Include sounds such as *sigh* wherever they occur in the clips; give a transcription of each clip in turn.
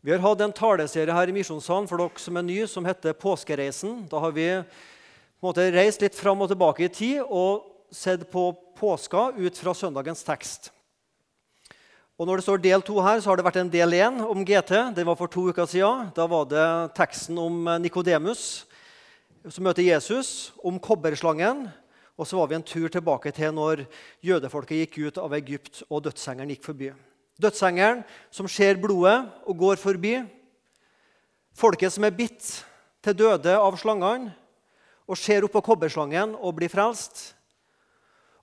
Vi har hatt en taleserie her i Misjonssalen for dere som er nye, som heter Påskereisen. Da har vi på en måte, reist litt fram og tilbake i tid og sett på påska ut fra søndagens tekst. Og Når det står del to her, så har det vært en del én om GT. Den var for to uker siden. Da var det teksten om Nikodemus som møter Jesus, om kobberslangen. Og så var vi en tur tilbake til når jødefolket gikk ut av Egypt og dødsengelen gikk forbi. Dødsengelen som ser blodet og går forbi. Folket som er bitt til døde av slangene og ser opp på kobberslangen og blir frelst.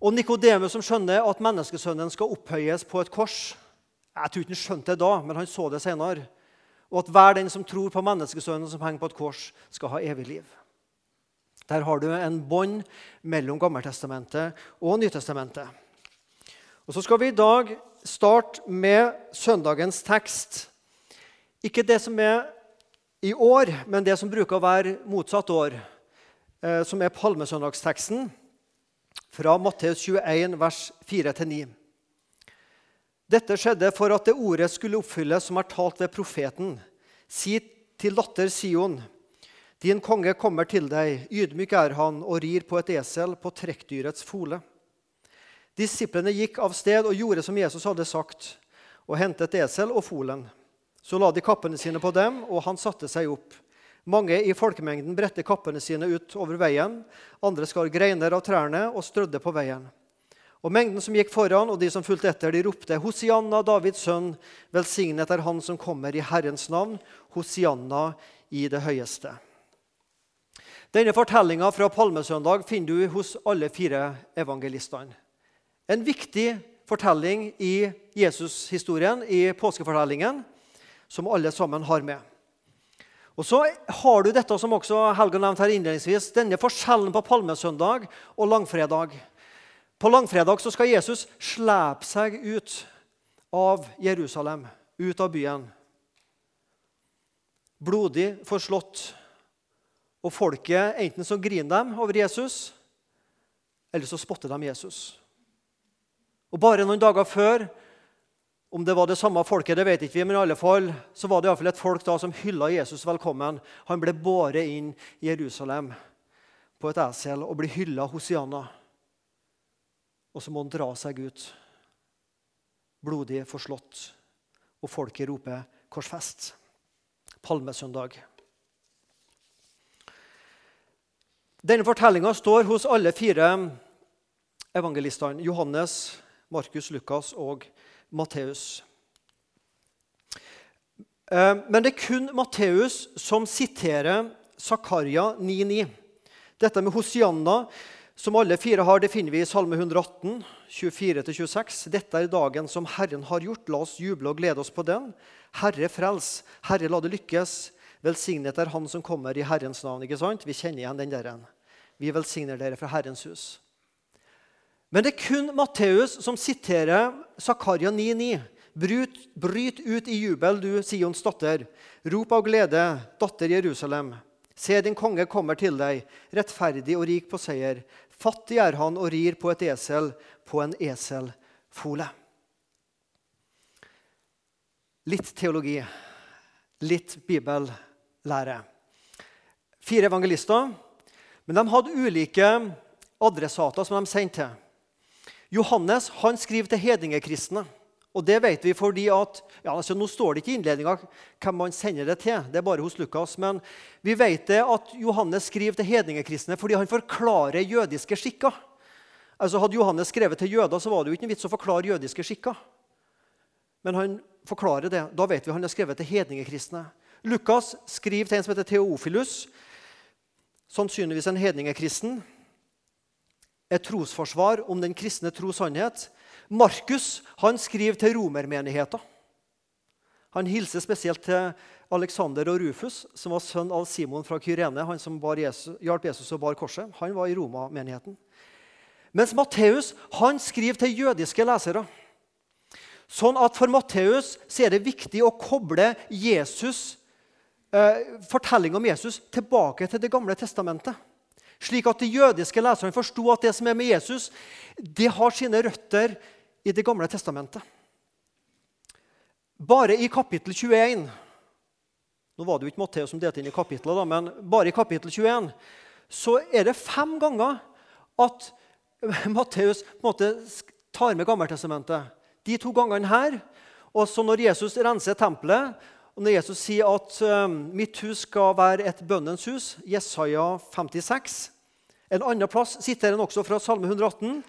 Og Nikodemus som skjønner at menneskesønnen skal opphøyes på et kors. Jeg tror ikke han skjønte det da, men han så det senere. Og at hver den som tror på menneskesønnen som henger på et kors, skal ha evig liv. Der har du en bånd mellom Gammeltestamentet og Nytestamentet. Og Så skal vi i dag starte med søndagens tekst. Ikke det som er i år, men det som bruker å være motsatt år, eh, som er palmesøndagsteksten fra Matteus 21, vers 4-9. Dette skjedde for at det ordet skulle oppfylles som er talt ved profeten. Si til datter Sion, din konge kommer til deg, ydmyk er han og rir på et esel på trekkdyrets fole. Disiplene gikk av sted og gjorde som Jesus hadde sagt, og hentet esel og folen. Så la de kappene sine på dem, og han satte seg opp. Mange i folkemengden bredte kappene sine ut over veien. Andre skar greiner av trærne og strødde på veien. Og Mengden som gikk foran, og de som fulgte etter, de ropte Hosianna, Davids sønn, velsignet er Han som kommer i Herrens navn, Hosianna i det høyeste. Denne fortellinga fra palmesøndag finner du hos alle fire evangelistene. En viktig fortelling i Jesus-historien, i påskefortellingen, som alle sammen har med. Og Så har du dette som også Helga nevnte her innledningsvis, denne forskjellen på palmesøndag og langfredag. På langfredag så skal Jesus slepe seg ut av Jerusalem, ut av byen. Blodig forslått. Og folket enten så griner dem over Jesus, eller så spotter de Jesus. Og Bare noen dager før, om det var det samme folket, det vet ikke vi, men i alle fall, så var det i alle fall et folk da som hylla Jesus velkommen. Han ble båret inn i Jerusalem på et esel og ble hylla Hosianna. Og så må han dra seg ut, blodig forslått, og folket roper 'korsfest'. Palmesøndag. Denne fortellinga står hos alle fire evangelistene. Johannes, Markus, Lukas og Matteus. Eh, men det er kun Matteus som siterer Zakaria 9,9. Dette med Hosianna som alle fire har, det finner vi i Salme 118, 24-26. Dette er dagen som Herren har gjort. La oss juble og glede oss på den. Herre, frels. Herre, la det lykkes. Velsignet er Han som kommer i Herrens navn. ikke sant? Vi kjenner igjen den der. Vi velsigner dere fra Herrens hus. Men det er kun Matteus som siterer Zakaria 9,9. Bryt, bryt ut i jubel, du Sions datter. Rop av glede, datter Jerusalem. Se, din konge kommer til deg, rettferdig og rik på seier. Fattig er han og rir på et esel, på en eselfole. Litt teologi, litt bibellære. Fire evangelister, men de hadde ulike adressater som de sendte til. Johannes han skriver til hedningekristne. Og det vet vi fordi at, ja, altså Nå står det ikke i innledninga hvem man sender det til. det er bare hos Lukas, Men vi vet det at Johannes skriver til hedningekristne fordi han forklarer jødiske skikker. Altså Hadde Johannes skrevet til jøder, så var det jo ikke en vits å forklare jødiske skikker. Men han forklarer det. Da vet vi han har skrevet til hedningekristne. Lukas skriver til en som heter Theofilus, sannsynligvis en hedningekristen. Et trosforsvar om den kristne tros sannhet. Markus han skriver til romermenigheten. Han hilser spesielt til Alexander og Rufus, som var sønn av Simon fra Kyrene. Han som Jesus, hjalp Jesus og bar korset. Han var i Roma-menigheten. Mens Matteus han skriver til jødiske lesere. Sånn at For Matteus er det viktig å koble Jesus, eh, fortellinga om Jesus tilbake til Det gamle testamentet. Slik at de jødiske leserne forsto at det som er med Jesus, det har sine røtter i Det gamle testamentet. Bare i kapittel 21 Nå var det jo ikke Matteus som delte inn i kapitlet, men bare i kapittel 21 så er det fem ganger at Matteus tar med Gammeltestamentet. De to gangene her. Og så når Jesus renser tempelet, og når Jesus sier at um, 'mitt hus skal være et bønnens hus', Jesaja 56 En annen plass siterer han også fra Salme 118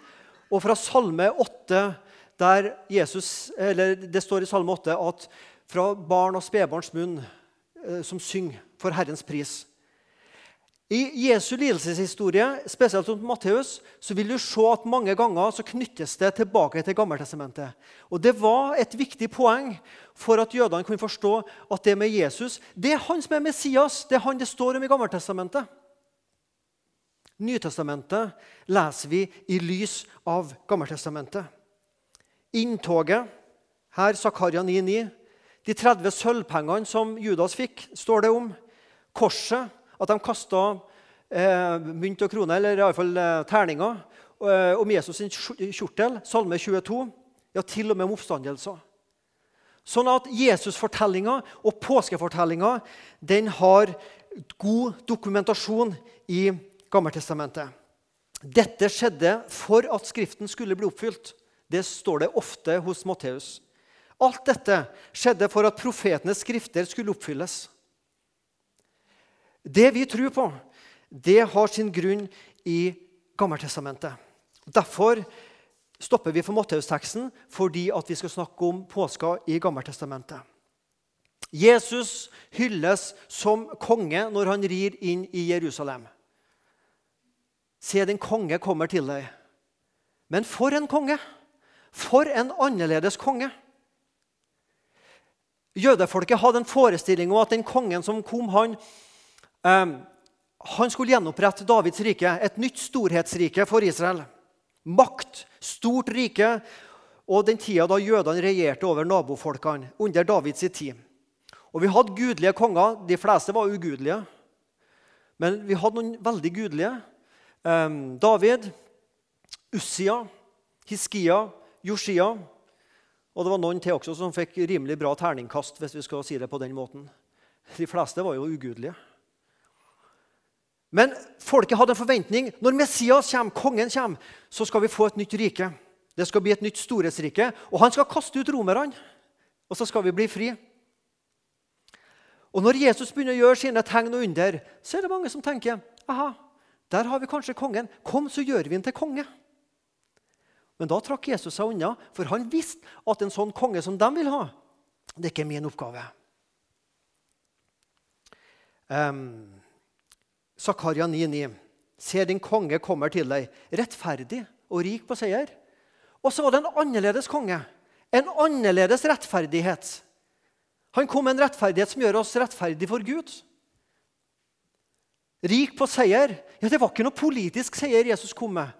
og fra Salme 8, der Jesus, eller det står i Salme 8 at fra barn og spedbarns munn eh, som synger for Herrens pris. I Jesu lidelseshistorie, spesielt rundt Matteus, så vil du se at mange ganger så knyttes det tilbake til Gammeltestamentet. Og Det var et viktig poeng for at jødene kunne forstå at det med Jesus det er han som er Messias. Det er han det står om i Gammeltestamentet. Nytestamentet leser vi i lys av Gammeltestamentet. Inntoget, her Zakaria 9,9. De 30 sølvpengene som Judas fikk, står det om. Korset at de kasta eh, mynt og kroner, eller iallfall eh, terninger, eh, om Jesus sin kjortel, Salme 22. Ja, til og med om oppstandelser. Sånn at Jesusfortellinga og påskefortellinga den har god dokumentasjon i Gammeltestamentet. Dette skjedde for at Skriften skulle bli oppfylt. Det står det ofte hos Matteus. Alt dette skjedde for at profetenes skrifter skulle oppfylles. Det vi tror på, det har sin grunn i Gammeltestamentet. Derfor stopper vi for Matteusteksten fordi fordi vi skal snakke om påska i Gammeltestamentet. Jesus hylles som konge når han rir inn i Jerusalem. Se, din konge kommer til deg. Men for en konge! For en annerledes konge! Jødefolket hadde en forestilling om at den kongen som kom, han han skulle gjenopprette Davids rike, et nytt storhetsrike for Israel. Makt, stort rike, og den tida da jødene regjerte over nabofolkene. under Davids tid. Og Vi hadde gudelige konger. De fleste var ugudelige. Men vi hadde noen veldig gudelige. Ehm, David, Ussia, Hiskia, Josia. Og det var noen til også som fikk rimelig bra terningkast. hvis vi skal si det på den måten. De fleste var jo ugudelige. Men folket hadde en forventning. Når Messias kommer, kongen kommer, så skal vi få et nytt rike. Det skal bli et nytt storhetsrike. Og han skal kaste ut romerne. Og så skal vi bli fri. Og Når Jesus begynner å gjøre sine tegn og under, så er det mange som tenker aha, der har vi kanskje kongen. Kom, så gjør vi ham til konge. Men da trakk Jesus seg unna, for han visste at en sånn konge som de vil ha, det er ikke min oppgave. Um, Zakaria 9,9. Se, din konge kommer til deg, rettferdig og rik på seier. Og så var det en annerledes konge. En annerledes rettferdighet. Han kom med en rettferdighet som gjør oss rettferdige for Gud. Rik på seier. Ja, Det var ikke noe politisk seier Jesus kom med.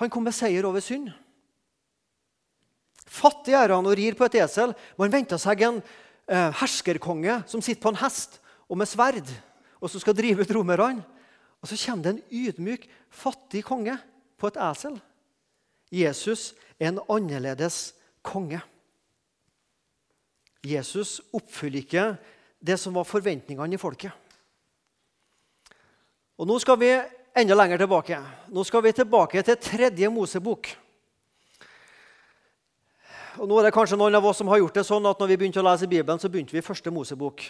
Han kom med seier over synd. Fattig er han og rir på et esel. Man venta seg en eh, herskerkonge som sitter på en hest og med sverd og som skal drive ut romerne. Og så kommer det en ydmyk, fattig konge på et esel. Jesus er en annerledes konge. Jesus oppfyller ikke det som var forventningene i folket. Og Nå skal vi enda lenger tilbake. Nå skal vi tilbake til tredje Mosebok. Og nå er det kanskje Noen av oss som har gjort det sånn at når vi begynte å lese Bibelen, så begynte vi første Mosebok.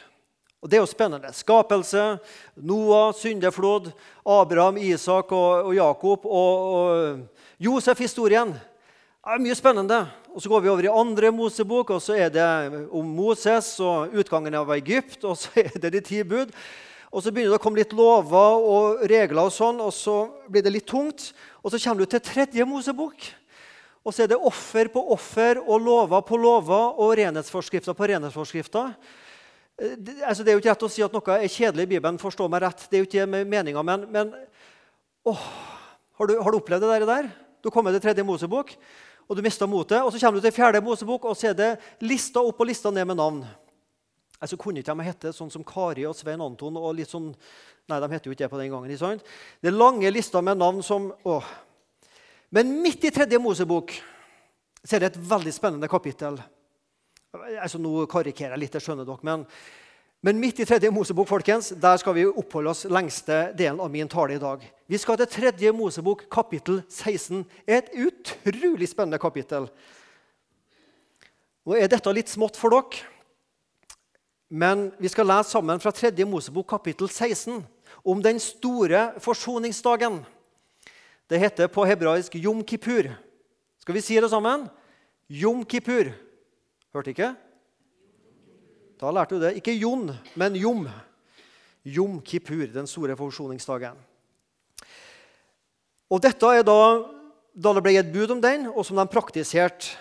Og Det er jo spennende. Skapelse, Noah, syndeflod, Abraham, Isak og, og Jakob og, og Josef-historien. Det er mye spennende. Og Så går vi over i andre Mosebok, og så er det om Moses og utgangen av Egypt. Og så er det de ti bud. Og Så begynner det å komme litt lover og regler, og sånn, og så blir det litt tungt. Og Så kommer du til tredje Mosebok. Og så er det offer på offer og lover på lover og renhetsforskrifter på renhetsforskrifter. Eh, det, altså, det er jo ikke rett å si at noe er kjedelig i Bibelen. forstå meg rett. Det er jo ikke meninga, men, men åh, har, du, har, du, opplevd det der? Du kommer til tredje Mosebok, og du mister motet. Og så kommer du til fjerde Mosebok, og så er det lista opp og lista ned med navn. Altså, kunne ikke de hete sånn som Kari og Svein Anton? og litt sånn, Nei, de heter jo ikke det på den gangen. ikke sant? Det er lange lister med navn som åh. Men midt i tredje Mosebok så er det et veldig spennende kapittel. Altså, nå karikerer jeg litt, det skjønner dere. Men Men midt i tredje Mosebok folkens, der skal vi oppholde oss lengste delen av min tale i dag. Vi skal til tredje Mosebok, kapittel 16. Et utrolig spennende kapittel. Nå er dette litt smått for dere, men vi skal lese sammen fra tredje Mosebok, kapittel 16, om den store forsoningsdagen. Det heter på hebraisk Jom kippur. Skal vi si det sammen? Jom kippur. Hørte ikke? Da lærte du det. Ikke Jon, men Jom. Jom kippur, den store forsoningsdagen. Og Dette er da, da det ble gitt bud om den, og som de praktiserte,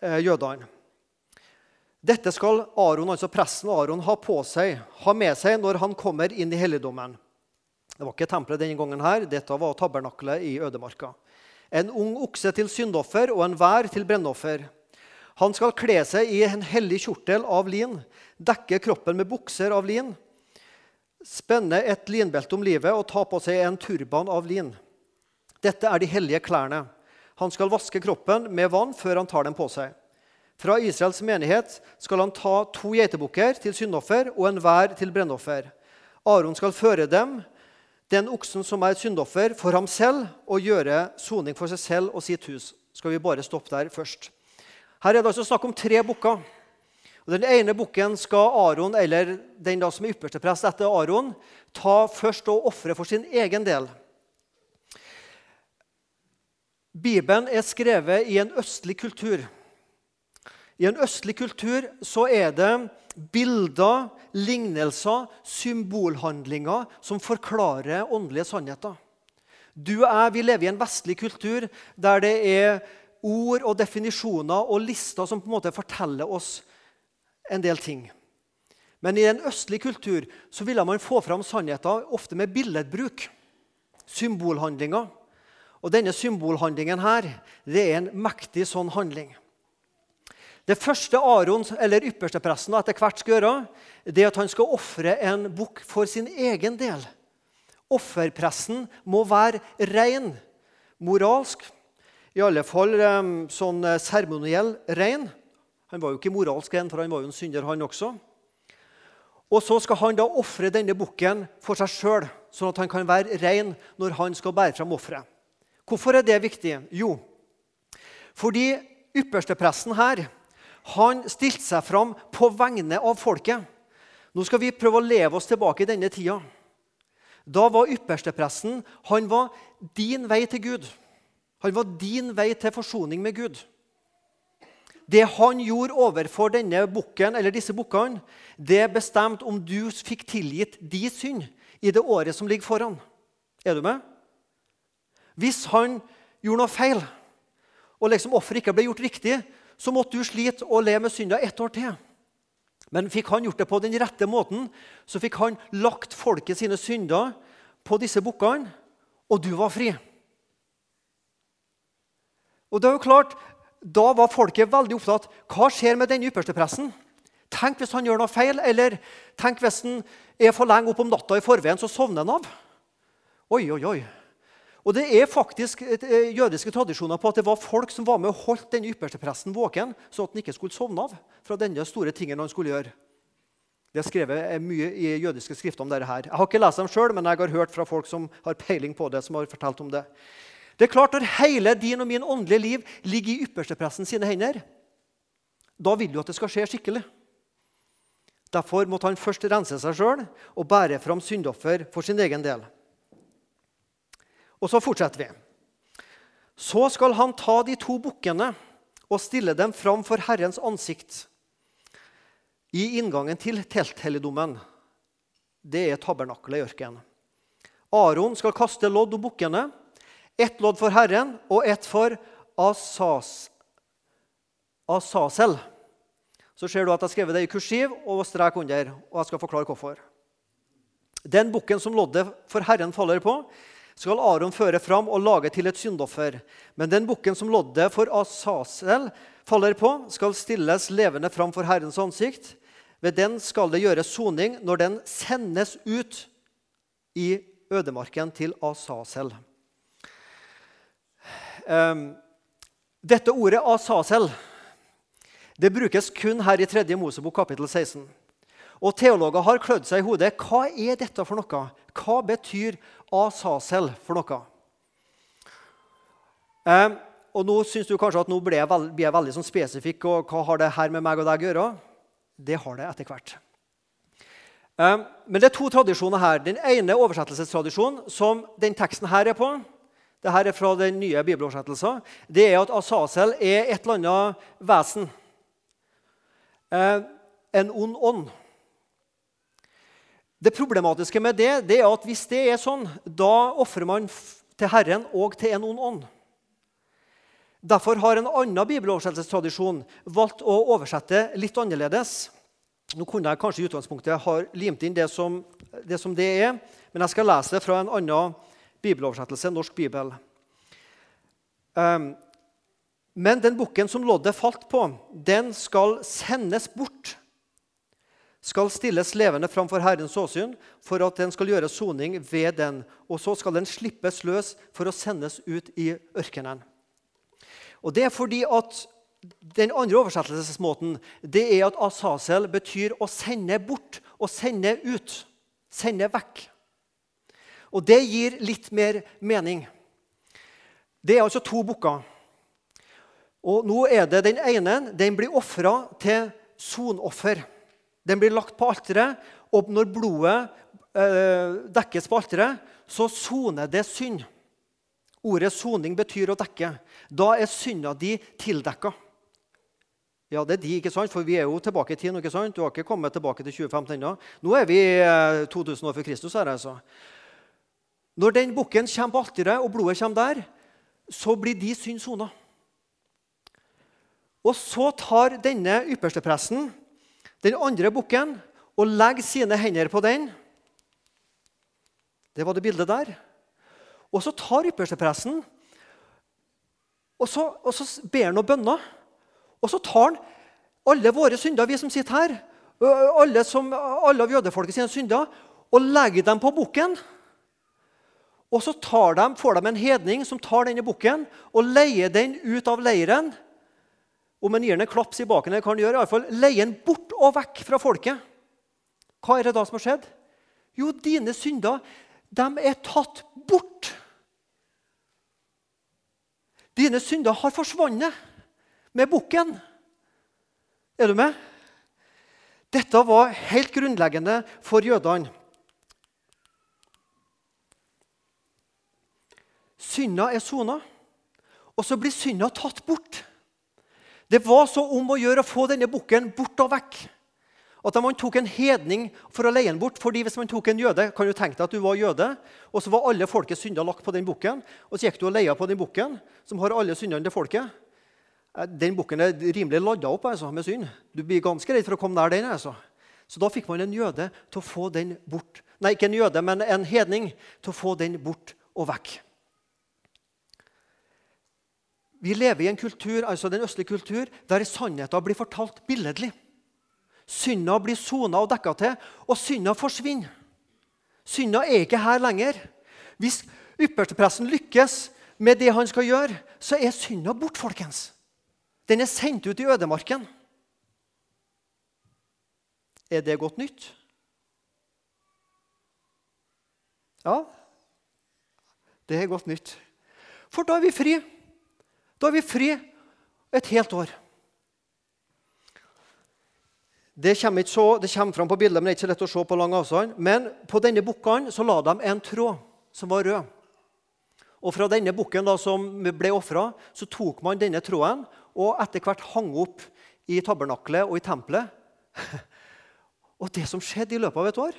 eh, jødene. Dette skal Aron, altså presten Aron ha på seg, ha med seg når han kommer inn i helligdommen. Det var ikke tempelet denne gangen. her, Dette var tabernaklet i ødemarka. En ung okse til syndoffer og en vær til brennoffer. Han skal kle seg i en hellig kjortel av lin, dekke kroppen med bukser av lin, spenne et linbelte om livet og ta på seg en turban av lin. Dette er de hellige klærne. Han skal vaske kroppen med vann før han tar dem på seg. Fra Israels menighet skal han ta to geitebukker til syndoffer og en hver til brennoffer. Aron skal føre dem, den oksen som er et syndoffer, for ham selv, og gjøre soning for seg selv og sitt hus. Skal vi bare stoppe der først. Her er det altså snakk om tre bukker. Og Den ene bukken skal Aron, eller den da som er ypperste prest etter Aron, ta først og ofre for sin egen del. Bibelen er skrevet i en østlig kultur. I en østlig kultur så er det bilder, lignelser, symbolhandlinger som forklarer åndelige sannheter. Du og jeg vi lever i en vestlig kultur der det er ord og definisjoner og lister som på en måte forteller oss en del ting. Men i en østlig kultur så ville man få fram sannheter ofte med billedbruk. Symbolhandlinger. Og denne symbolhandlingen her, det er en mektig sånn handling. Det første Aron, eller ypperstepresten, etter hvert skal gjøre, det er at han skal ofre en bukk for sin egen del. Offerpressen må være ren, moralsk, i alle fall sånn eh, seremoniell rein. Han var jo ikke moralsk ren, for han var jo en synder, han også. Og så skal han da ofre denne bukken for seg sjøl, sånn at han kan være rein når han skal bære fram offeret. Hvorfor er det viktig? Jo, fordi ypperstepresten her han stilte seg fram på vegne av folket. Nå skal vi prøve å leve oss tilbake i denne tida. Da var ypperstepresten han var din vei til Gud. Han var din vei til forsoning med Gud. Det han gjorde overfor denne bukken, eller disse bukkene, det bestemte om du fikk tilgitt de synd i det året som ligger foran. Er du med? Hvis han gjorde noe feil, og liksom offeret ikke ble gjort riktig, så måtte du slite og leve med synda ett år til. Men fikk han gjort det på den rette måten, så fikk han lagt folket sine synder på disse bukkene, og du var fri. Og det er jo klart, Da var folket veldig opptatt hva skjer med den ypperste presten. Tenk hvis han gjør noe feil, eller tenk hvis han er for lenge opp om natta i forveien, så sovner han av. Oi, oi, oi. Og Det er faktisk eh, jødiske tradisjoner på at det var folk som var med og holdt den ypperste presten våken, så at han ikke skulle sovne av fra denne store tingen han skulle gjøre. Det er skrevet mye i jødiske skrifter om dette. her. Jeg har ikke lest dem sjøl, men jeg har hørt fra folk som har peiling på det. som har fortalt om det. Det er klart Når hele din og min åndelige liv ligger i ypperstepresten sine hender, da vil du at det skal skje skikkelig. Derfor måtte han først rense seg sjøl og bære fram syndoffer for sin egen del. Og så fortsetter vi. Så skal han ta de to bukkene og stille dem fram for Herrens ansikt i inngangen til telthelligdommen. Det er tabernaklet i ørkenen. Aron skal kaste lodd om bukkene. Ett lodd for Herren og ett for Asas, Asasel. Så ser du at jeg har skrevet det i kursiv og strek under. og jeg skal forklare hvorfor. Den bukken som loddet for Herren faller på, skal Aron føre fram og lage til et syndoffer. Men den bukken som loddet for Asasel faller på, skal stilles levende fram for Herrens ansikt. Ved den skal det gjøres soning når den sendes ut i ødemarken til Asasel. Ehm, dette ordet Asasel det brukes kun her i 3. Mosebok kapittel 16. Og Teologer har klødd seg i hodet. Hva er dette for noe? Hva betyr asasel for noe? Um, og Nå syns du kanskje at nå blir jeg, veld, blir jeg veldig sånn spesifikk. og Hva har det her med meg og deg å gjøre? Det har det etter hvert. Um, men det er to tradisjoner her. Den ene oversettelsestradisjonen, som den teksten her er på, det her er fra den nye bibeloversettelsen, det er at Asasel er et eller annet vesen. Eh, en ond ånd. Det problematiske med det, det er at hvis det er sånn, da ofrer man til Herren og til en ond ånd. Derfor har en annen bibeloversettelsestradisjon valgt å oversette litt annerledes. Nå kunne jeg kanskje i utgangspunktet ha limt inn det som, det som det er, men jeg skal lese det fra en annen bibeloversettelse, norsk bibel. Um, men den bukken som loddet falt på, den skal sendes bort skal stilles levende framfor Herrens åsyn for at den skal gjøre soning ved den. Og så skal den slippes løs for å sendes ut i ørkenen. Og Det er fordi at den andre oversettelsesmåten det er at asasel betyr å sende bort, å sende ut, sende vekk. Og det gir litt mer mening. Det er altså to bukker. Og nå er det Den ene den blir ofra til sonoffer. Den blir lagt på alteret, og når blodet eh, dekkes på alteret, så soner det synd. Ordet soning betyr å dekke. Da er synda di tildekka. Ja, det er de, ikke sant? For vi er jo tilbake i tiden. ikke sant? Du har ikke kommet tilbake til 2015 ennå. Nå er vi 2000 eh, år før Kristus. her altså. Når den bukken kommer på alteret, og blodet kommer der, så blir de synd sona. Og så tar denne ypperstepresten den andre bukken og legger sine hender på den. Det var det bildet der. Og så tar ypperstepresten og så, og så ber han noen bønner. Og så tar han alle våre synder, vi som sitter her, alle, som, alle av jødefolket sine synder, og legger dem på bukken. Og så de, får de en hedning som tar denne bukken og leier den ut av leiren om en gir den en klaps i baken, kan gjøre, i alle fall leier den bort og vekk fra folket. Hva er det da som har skjedd? Jo, dine synder de er tatt bort. Dine synder har forsvunnet med bukken. Er du med? Dette var helt grunnleggende for jødene. Synda er sona, og så blir synda tatt bort. Det var så om å gjøre å få denne bukken bort og vekk at man tok en hedning for å leie den bort. fordi Hvis man tok en jøde, kan du tenke deg at du var jøde, og så var alle folkets synder lagt på den bukken, og så gikk du og leia på den bukken, som har alle syndene til folket eh, Den bukken er rimelig ladda opp altså, med synd. Du blir ganske redd for å komme nær den. altså. Så da fikk man en jøde til å få den bort. Nei, ikke en jøde, men en hedning til å få den bort og vekk. Vi lever i en kultur, altså den østlige kultur der sannheten blir fortalt billedlig. Synda blir sona og dekka til, og synda forsvinner. Synda er ikke her lenger. Hvis ypperstepresten lykkes med det han skal gjøre, så er synda bort, folkens. Den er sendt ut i ødemarken. Er det godt nytt? Ja, det er godt nytt. For da er vi fri. Da er vi fri et helt år. Det kommer, så, det kommer fram på bildet, men det er ikke så lett å se på lang avstand. Men på denne bukken så la de en tråd som var rød. Og fra denne bukken som ble ofra, så tok man denne tråden og etter hvert hang opp i tabernaklet og i tempelet. *laughs* Og det som skjedde i løpet av et år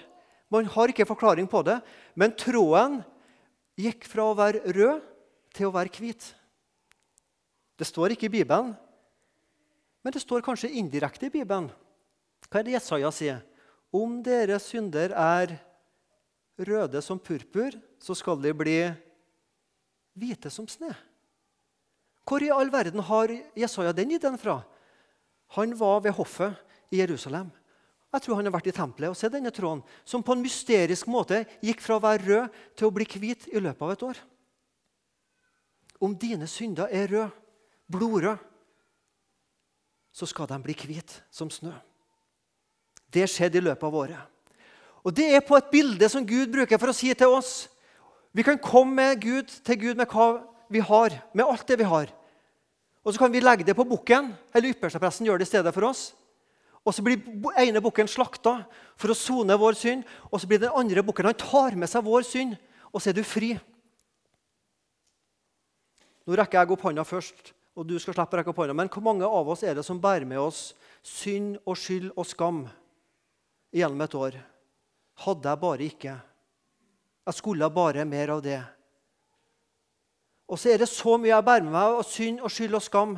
Man har ikke forklaring på det, men tråden gikk fra å være rød til å være hvit. Det står ikke i Bibelen, men det står kanskje indirekte i Bibelen. Hva er det Jesaja sier? Om deres synder er røde som purpur, så skal de bli hvite som sne. Hvor i all verden har Jesaja den ideen fra? Han var ved hoffet i Jerusalem. Jeg tror han har vært i tempelet og sett denne tråden, som på en mysterisk måte gikk fra å være rød til å bli hvit i løpet av et år. Om dine synder er røde, blodrød, så skal de bli hvite som snø. Det skjedde i løpet av året. Og Det er på et bilde som Gud bruker for å si til oss Vi kan komme Gud, til Gud med hva vi har, med alt det vi har. Og Så kan vi legge det på bukken, eller ypperstepresten gjør det i stedet for oss. Og Så blir ene bukken slakta for å sone vår synd. Og så blir den andre bukken han tar med seg vår synd, og så er du fri. Nå rekker jeg opp hånda først, og du skal slippe å rekke opp hånda. Men hvor mange av oss er det som bærer med oss synd og skyld og skam gjennom et år? Hadde jeg bare ikke. Jeg skulle bare mer av det. Og så er det så mye jeg bærer med meg av synd og skyld og skam.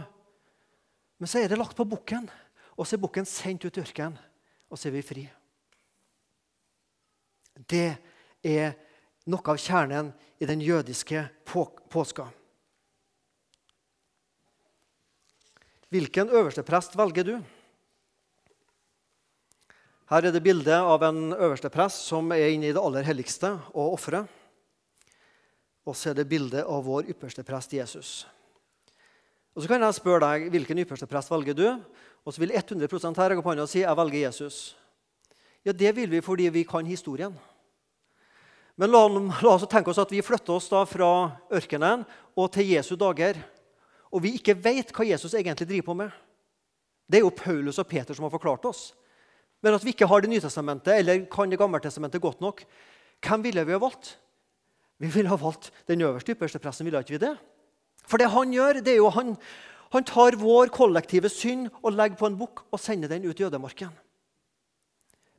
Men så er det lagt på bukken, og så er bukken sendt ut i ørkenen, og så er vi fri. Det er noe av kjernen i den jødiske påska. Hvilken øversteprest velger du? Her er det bilde av en øversteprest som er inne i det aller helligste og ofrer. Og så er det bilde av vår ypperste prest Jesus. Og Så kan jeg spørre deg hvilken ypperste prest velger du? Og så vil 100 her gå på hånda og si jeg velger Jesus. Ja, Det vil vi fordi vi kan historien. Men la, la oss tenke oss at vi flytter oss da fra ørkenen og til Jesu dager og vi ikke vet hva Jesus egentlig driver på med. Det er jo Paulus og Peter som har forklart oss. Men at vi ikke har Det nye testamentet eller kan Det gamle testamentet godt nok, hvem ville vi ha valgt? Vi ville ha valgt den øverste ypperste presten. ville ikke vi det? For det han gjør, det er jo han, han tar vår kollektive synd og legger på en bukk og sender den ut i ødemarken.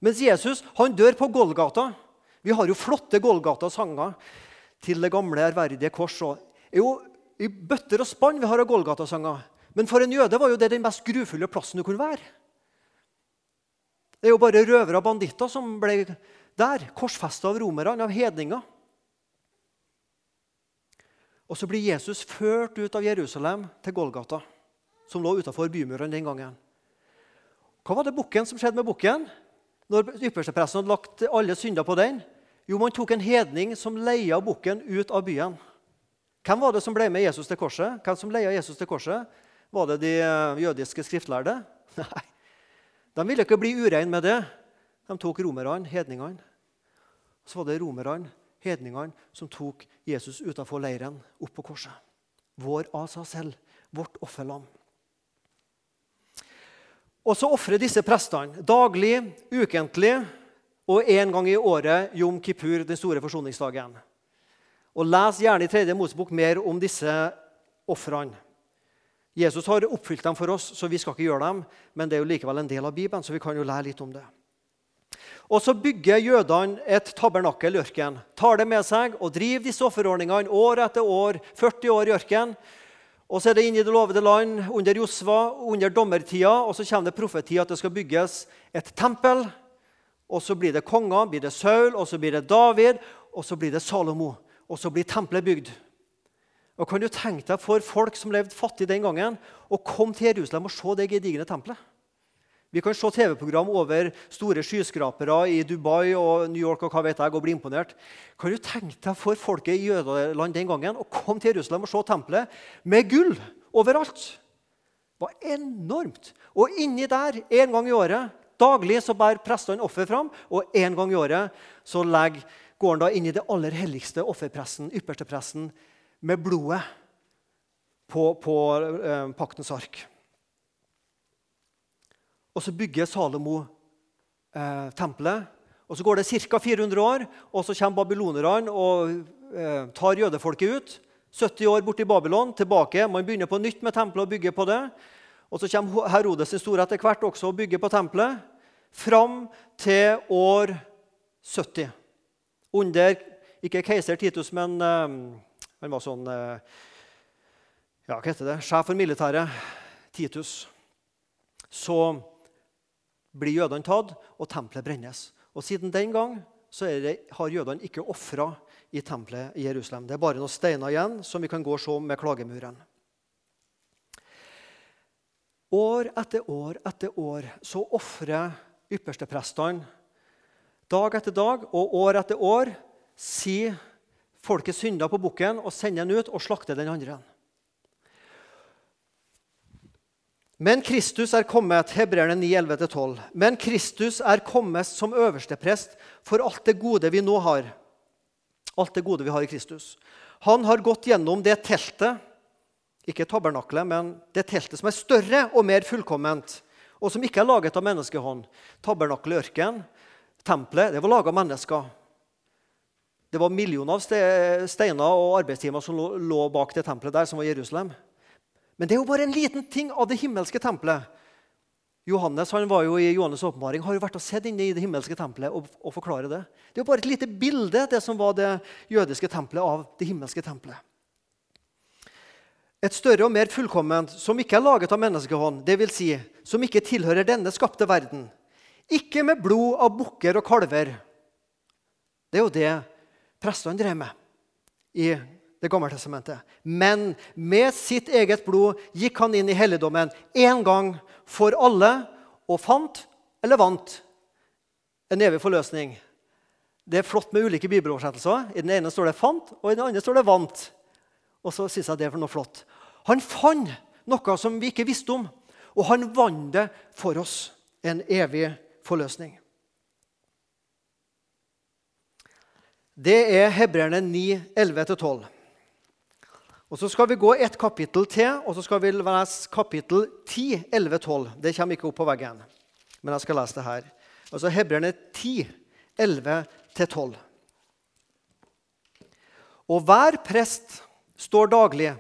Mens Jesus han dør på Golgata. Vi har jo flotte Golgata-sanger til det gamle, ærverdige kors. Og er jo i bøtter og spann vi har av Golgata-sanger. Men for en jøde var jo det den mest grufulle plassen du kunne være. Det er jo bare røvere og banditter som ble der, korsfesta av romerne, av hedninger. Og så blir Jesus ført ut av Jerusalem til Golgata, som lå utafor bymurene den gangen. Hva var det bukken som skjedde med bukken når ypperstepresten hadde lagt alle synder på den? Jo, man tok en hedning som leia bukken ut av byen. Hvem var det som ble med Jesus til korset? Hvem som leia Jesus til korset? Var det de eh, jødiske skriftlærde? *laughs* Nei. De ville ikke bli urein med det. De tok romerne, hedningene. Så var det romerne, hedningene, som tok Jesus utenfor leiren, opp på korset. Vår seg selv, vårt offerlam. Og så ofrer disse prestene daglig, ukentlig og én gang i året Jom kippur, den store forsoningsdagen. Og Les gjerne i tredje Mosebok mer om disse ofrene. Jesus har oppfylt dem for oss, så vi skal ikke gjøre dem. Men det er jo likevel en del av Bibelen, så vi kan jo lære litt om det. Og Så bygger jødene et tabernakkel i ørkenen. Tar det med seg og driver disse offerordningene år etter år. 40 år i ørkenen. Og så er det inn i det lovede land under Josva, under dommertida. Og så kommer det profetia at det skal bygges et tempel. Og så blir det konger, blir det Saul, og så blir det David, og så blir det Salomo og så blir tempelet bygd. Og kan du tenke deg for folk som levde fattig den gangen, å komme til Jerusalem og se det gedigne tempelet? Vi kan se TV-program over store skyskrapere i Dubai og New York og hva vet jeg, og bli imponert. Kan du tenke deg for folket i jødeland den gangen å komme til Jerusalem og se tempelet med gull overalt? Det var enormt. Og inni der, en gang i året, daglig så bærer prestene offer fram, og en gang i året så legger går han da inn i det aller helligste offerpressen, ypperstepressen, med blodet på, på eh, paktens ark. Og så bygger Salomo eh, tempelet. Og Så går det ca. 400 år, og så kommer babylonerne og eh, tar jødefolket ut. 70 år borte i Babylon, tilbake. Man begynner på nytt med tempelet og bygger på det. Og Så kommer Herodes sin store etter hvert også og bygger på tempelet. Fram til år 70 under ikke keiser Titus, men uh, han var sånn uh, ja, hva heter det, sjef for militæret, Titus. Så blir jødene tatt, og tempelet brennes. Og Siden den gang det, har jødene ikke ofra i tempelet i Jerusalem. Det er bare noen steiner igjen som vi kan gå og se med klagemuren. År etter år etter år så ofrer yppersteprestene dag etter dag og år etter år sier folket synder på bukken og sender den ut og slakter den andre. Men Kristus er kommet Hebreerne 9, 11-12. Men Kristus er kommet som øversteprest for alt det gode vi nå har. Alt det gode vi har i Kristus. Han har gått gjennom det teltet, ikke tabernaklet, men det teltet som er større og mer fullkomment, og som ikke er laget av menneskehånd. Tabernaklet i ørkenen, tempelet, det var laga av mennesker. Det var millioner av steiner og arbeidstimer som lå bak det tempelet der, som var Jerusalem. Men det er jo bare en liten ting av det himmelske tempelet. Johannes han var jo i Johannes' åpenbaring, har jo vært og sett inne i det himmelske tempelet og, og forklarer det. Det er jo bare et lite bilde det som var det jødiske tempelet av det himmelske tempelet. Et større og mer fullkomment, som ikke er laget av menneskehånd, dvs. Si, som ikke tilhører denne skapte verden. Ikke med blod av bukker og kalver. Det er jo det prestene drev med i det gamle testamentet. Men med sitt eget blod gikk han inn i helligdommen én gang for alle og fant, eller vant, en evig forløsning. Det er flott med ulike bibeloversettelser. I den ene står det 'fant', og i den andre står det 'vant'. Og så synes jeg det er noe flott. Han fant noe som vi ikke visste om, og han vant det for oss. En evig forløsning. Det er Hebreerne 9, 11-12. Og Så skal vi gå et kapittel til, og så skal vi lese kapittel 10, 11, 12. Det kommer ikke opp på veggen, men jeg skal lese det her. Altså Hebreerne 10, 11-12. Og hver prest står daglig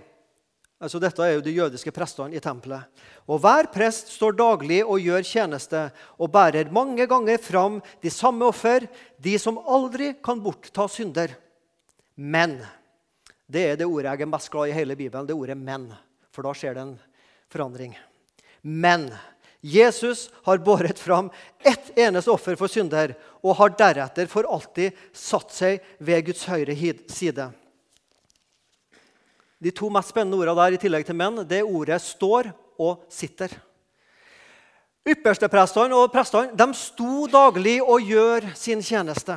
altså Dette er jo de jødiske prestene i tempelet. Og hver prest står daglig og gjør tjeneste og bærer mange ganger fram de samme offer, de som aldri kan bortta synder. Men det er det ordet jeg er mest glad i hele Bibelen, det ordet 'men'. For da skjer det en forandring. Men Jesus har båret fram ett eneste offer for synder og har deretter for alltid satt seg ved Guds høyre side. De to mest spennende ordene der i tillegg til 'menn' det ordet 'står' og 'sitter'. Yppersteprestene og prestene de sto daglig og gjør sin tjeneste.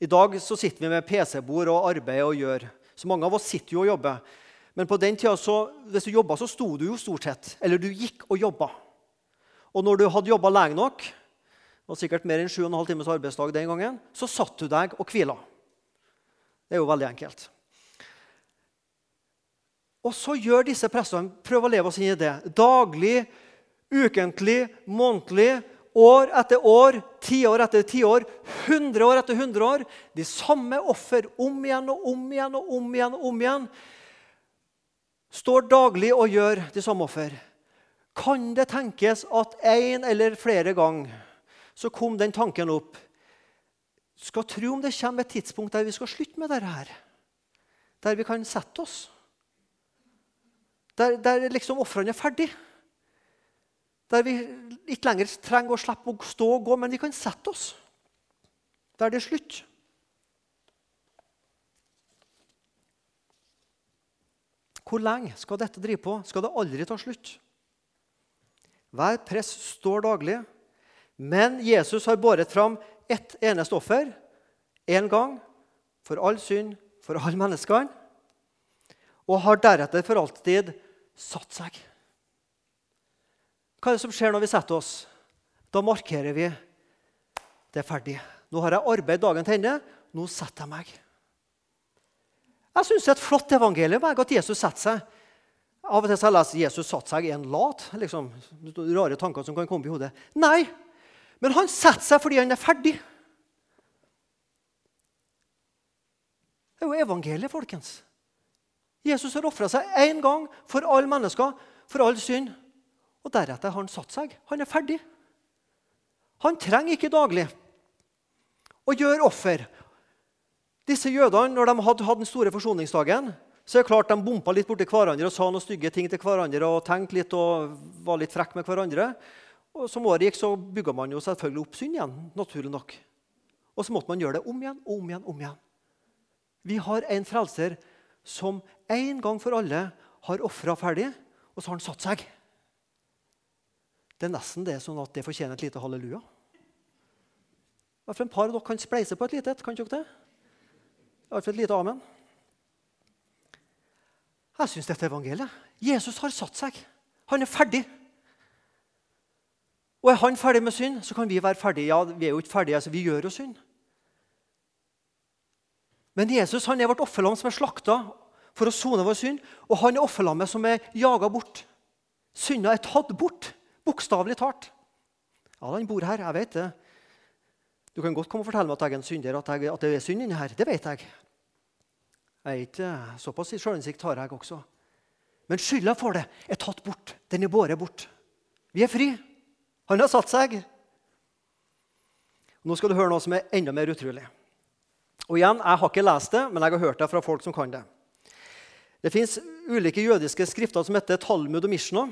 I dag så sitter vi med PC-bord og arbeider og gjør. Så mange av oss sitter jo og jobber. Men på den tida så, hvis du jobba, så sto du jo stort sett. Eller du gikk og jobba. Og når du hadde jobba lenge nok, det var sikkert mer enn 7,5 times arbeidsdag den gangen, så satt du deg og hvila. Det er jo veldig enkelt. Og så gjør disse prestene prøver å leve oss inn i det. Daglig, ukentlig, månedlig år etter år, tiår etter tiår, hundre år etter hundre år. De samme offer om igjen og om igjen og om igjen. og om igjen. Står daglig og gjør de samme offer. Kan det tenkes at en eller flere ganger så kom den tanken opp Skal tro om det kommer et tidspunkt der vi skal slutte med dette her. Der vi kan sette oss. Der, der liksom ofrene er ferdige. Der vi ikke lenger trenger å slippe å stå og gå, men vi kan sette oss der det er slutt. Hvor lenge skal dette drive på? Skal det aldri ta slutt? Hver prest står daglig, men Jesus har båret fram ett eneste offer én gang for all synd, for alle menneskene, og har deretter for alltid satt seg. Hva er det som skjer når vi setter oss? Da markerer vi det er ferdig. Nå har jeg arbeid dagen til ende. Nå setter jeg meg. Jeg syns det er et flott evangelium at Jesus setter seg. Av og til har jeg lest Jesus satte seg i en lat. Liksom, rare tanker som kan komme i hodet. Nei, men han setter seg fordi han er ferdig. Det er jo evangeliet, folkens. Jesus har ofra seg én gang for alle mennesker, for all synd. Og deretter har han satt seg. Han er ferdig. Han trenger ikke daglig å gjøre offer. Disse jødene, når de hadde hatt den store forsoningsdagen, så er det klart de bompa litt borti hverandre og sa noen stygge ting til hverandre og tenkte litt og var litt frekk med hverandre. Og Som året gikk, så bygga man jo selvfølgelig opp synd igjen. naturlig nok. Og så måtte man gjøre det om igjen og om igjen. om igjen. Vi har en frelser som en gang for alle har ofra ferdig, og så har han satt seg. Det er nesten det sånn at det fortjener et lite halleluja. Hvorfor en par av dere kan spleise på et lite et? Kan dere det? Iallfall et lite amen. Jeg syns dette er evangeliet. Jesus har satt seg. Han er ferdig. Og er han ferdig med synd, så kan vi være ferdige. Ja, vi er jo ikke ferdige, altså vi gjør jo synd. Men Jesus han er vårt offerlam som er slakta for å sone vår synd. Og han er offerlammet som er jaga bort. Synda er tatt bort, bokstavelig talt. Ja, han bor her, jeg vet det. Du kan godt komme og fortelle meg at jeg er en synder, at, jeg, at det er synd inni her. Det vet jeg. Jeg ikke Såpass sjølinnsikt har jeg også. Men skylda for det er tatt bort. Den er båret bort. Vi er fri. Han har satt seg. Nå skal du høre noe som er enda mer utrolig. Og igjen, Jeg har ikke lest det, men jeg har hørt det fra folk som kan det. Det fins ulike jødiske skrifter som heter Talmud og Mishna.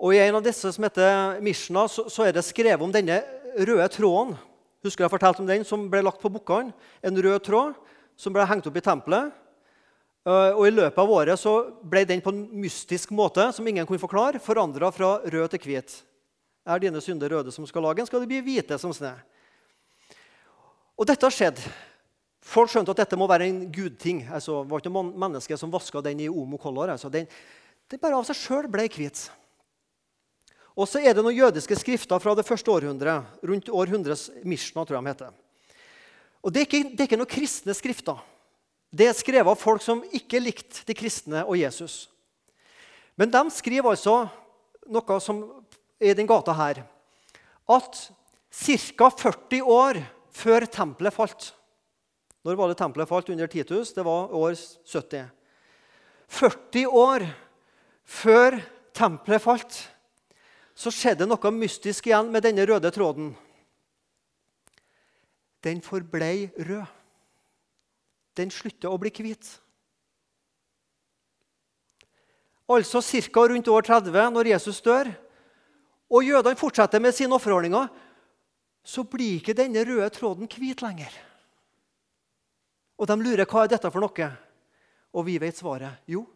Og I en av disse som heter Mishna, så, så er det skrevet om denne røde tråden Husker jeg fortalte om den som ble lagt på bukkene? En rød tråd som ble hengt opp i tempelet. Eh, og I løpet av året så ble den på en mystisk måte som ingen kunne forklare, forandra fra rød til hvit. Er dine synder røde som skal lage, skal de bli hvite som snø. Og dette har skjedd. Folk skjønte at dette må være en gudting. Altså, det var ikke noen menneske som vaska den i Omo Color. Altså, den, det bare av seg sjøl ble hvit. Og så er det noen jødiske skrifter fra det første århundret. rundt århundrets Mishna, tror jeg de heter. Og det er, ikke, det er ikke noen kristne skrifter. Det er skrevet av folk som ikke likte de kristne og Jesus. Men de skriver altså noe som er i den gata her. At ca. 40 år før tempelet falt Når var det tempelet falt under Titus? Det var år 70. 40 år før tempelet falt så skjedde noe mystisk igjen med denne røde tråden. Den forblei rød. Den slutter å bli hvit. Altså ca. rundt år 30, når Jesus dør, og jødene fortsetter med sine offerordninger, så blir ikke denne røde tråden hvit lenger. Og de lurer hva er dette for noe. Og vi vet svaret. Jo,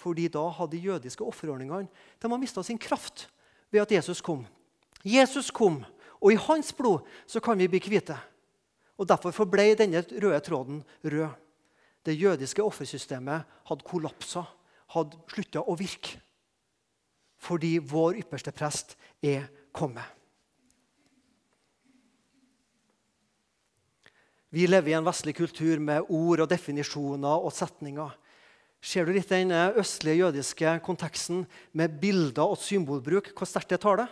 fordi da hadde de jødiske offerordningene de mista sin kraft ved at Jesus kom. Jesus kom, og i hans blod så kan vi bli hvite. Og Derfor forblei denne røde tråden rød. Det jødiske offersystemet hadde kollapsa, hadde slutta å virke. Fordi vår ypperste prest er kommet. Vi lever i en vestlig kultur med ord og definisjoner og setninger. Ser du litt den østlige jødiske konteksten med bilder og symbolbruk? Hvor sterkt det tar det?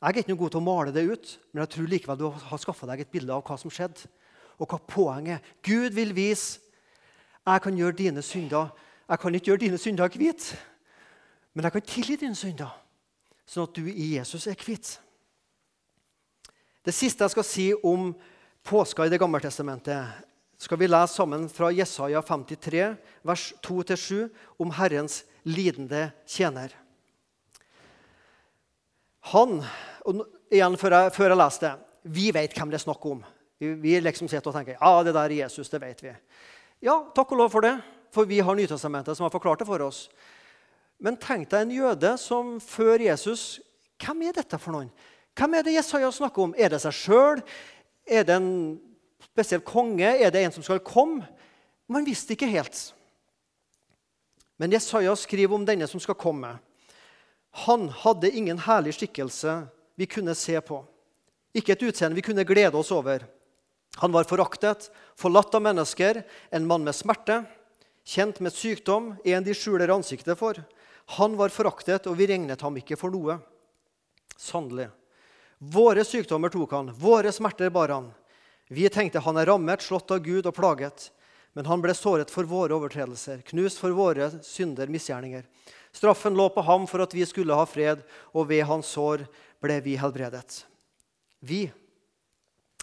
Jeg er ikke noe god til å male det ut, men jeg tror likevel du har skaffa deg et bilde av hva som skjedde, og hva poenget er. Gud vil vise jeg kan gjøre dine synder Jeg kan ikke gjøre dine synder hvite, men jeg kan tilgi dine synder, sånn at du i Jesus er hvit. Det siste jeg skal si om påska i Det gamle testamentet, skal vi lese sammen fra Jesaja 53, vers 2-7, om Herrens lidende tjener. Han og igjen Før jeg, før jeg leser det Vi vet hvem det er snakk om. Vi, vi liksom sitter og tenker ja, det der er Jesus. det vet vi. Ja, takk og lov for det, for vi har Nytestamentet som har forklart det for oss. Men tenk deg en jøde som før Jesus Hvem er dette for noen? Hvem er det Jesaja snakker om? Er det seg sjøl? Er det en spesiell konge? Er det en som skal komme? Man visste ikke helt. Men Jesaja skriver om denne som skal komme. Han hadde ingen herlig skikkelse vi kunne se på, ikke et utseende vi kunne glede oss over. Han var foraktet, forlatt av mennesker, en mann med smerte, kjent med sykdom, en de skjuler ansiktet for. Han var foraktet, og vi regnet ham ikke for noe. Sannelig. Våre sykdommer tok han, våre smerter bar han. Vi tenkte han er rammet, slått av Gud og plaget. Men han ble såret for våre overtredelser, knust for våre synder, misgjerninger. Straffen lå på ham for at vi skulle ha fred, og ved hans sår ble vi helbredet. Vi,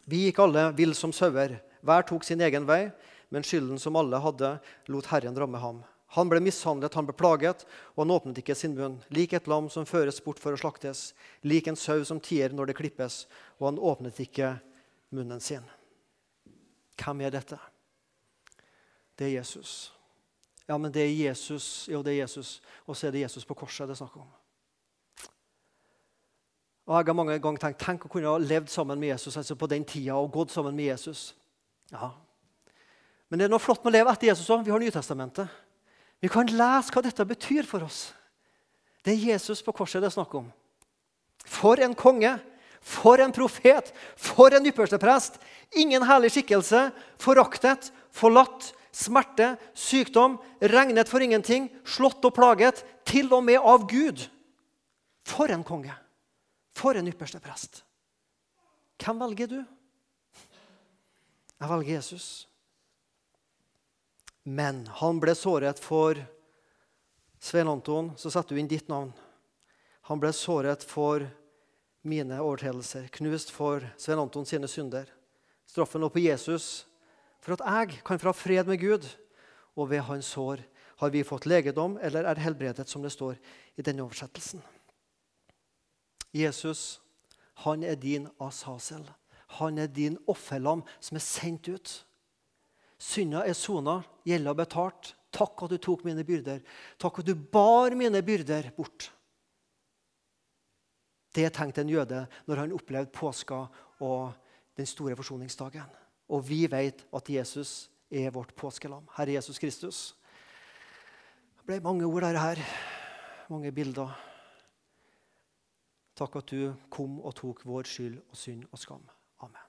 vi gikk alle vill som sauer. Hver tok sin egen vei, men skylden som alle hadde, lot Herren ramme ham. Han ble mishandlet, han ble plaget, og han åpnet ikke sin munn. Lik et lam som føres bort for å slaktes, lik en sau som tier når det klippes, og han åpnet ikke munnen sin. Hvem er dette? Det er Jesus. Ja, men det er Jesus. Jo, det er Jesus. Og så er det Jesus på korset det er snakk om. Og Jeg har mange ganger tenkt tenk å kunne ha levd sammen med Jesus altså på den tida og gått sammen med Jesus. Ja. Men det er noe flott med å leve etter Jesus òg. Vi har Nytestamentet. Vi kan lese hva dette betyr for oss. Det er Jesus på korset det er snakk om. For en konge! For en profet! For en ypperste prest! Ingen herlig skikkelse, foraktet, forlatt, smerte, sykdom, regnet for ingenting, slått og plaget, til og med av Gud. For en konge! For en ypperste prest! Hvem velger du? Jeg velger Jesus. Men han ble såret for Svein Anton, så setter du inn ditt navn. Han ble såret for mine overtredelser, knust for Svein Anton sine synder. Straffen lå på Jesus for at jeg kan få fred med Gud. Og ved hans sår har vi fått legedom eller er helbredet, som det står i denne oversettelsen. Jesus, han er din asasel. Han er din offerlam som er sendt ut. Synda er sona, gjelda betalt. Takk at du tok mine byrder. Takk at du bar mine byrder bort. Det tenkte en jøde når han opplevde påska og den store forsoningsdagen. Og vi vet at Jesus er vårt påskelam. Herre Jesus Kristus. Det ble mange ord der her. Mange bilder. Takk at du kom og tok vår skyld og synd og skam. Amen.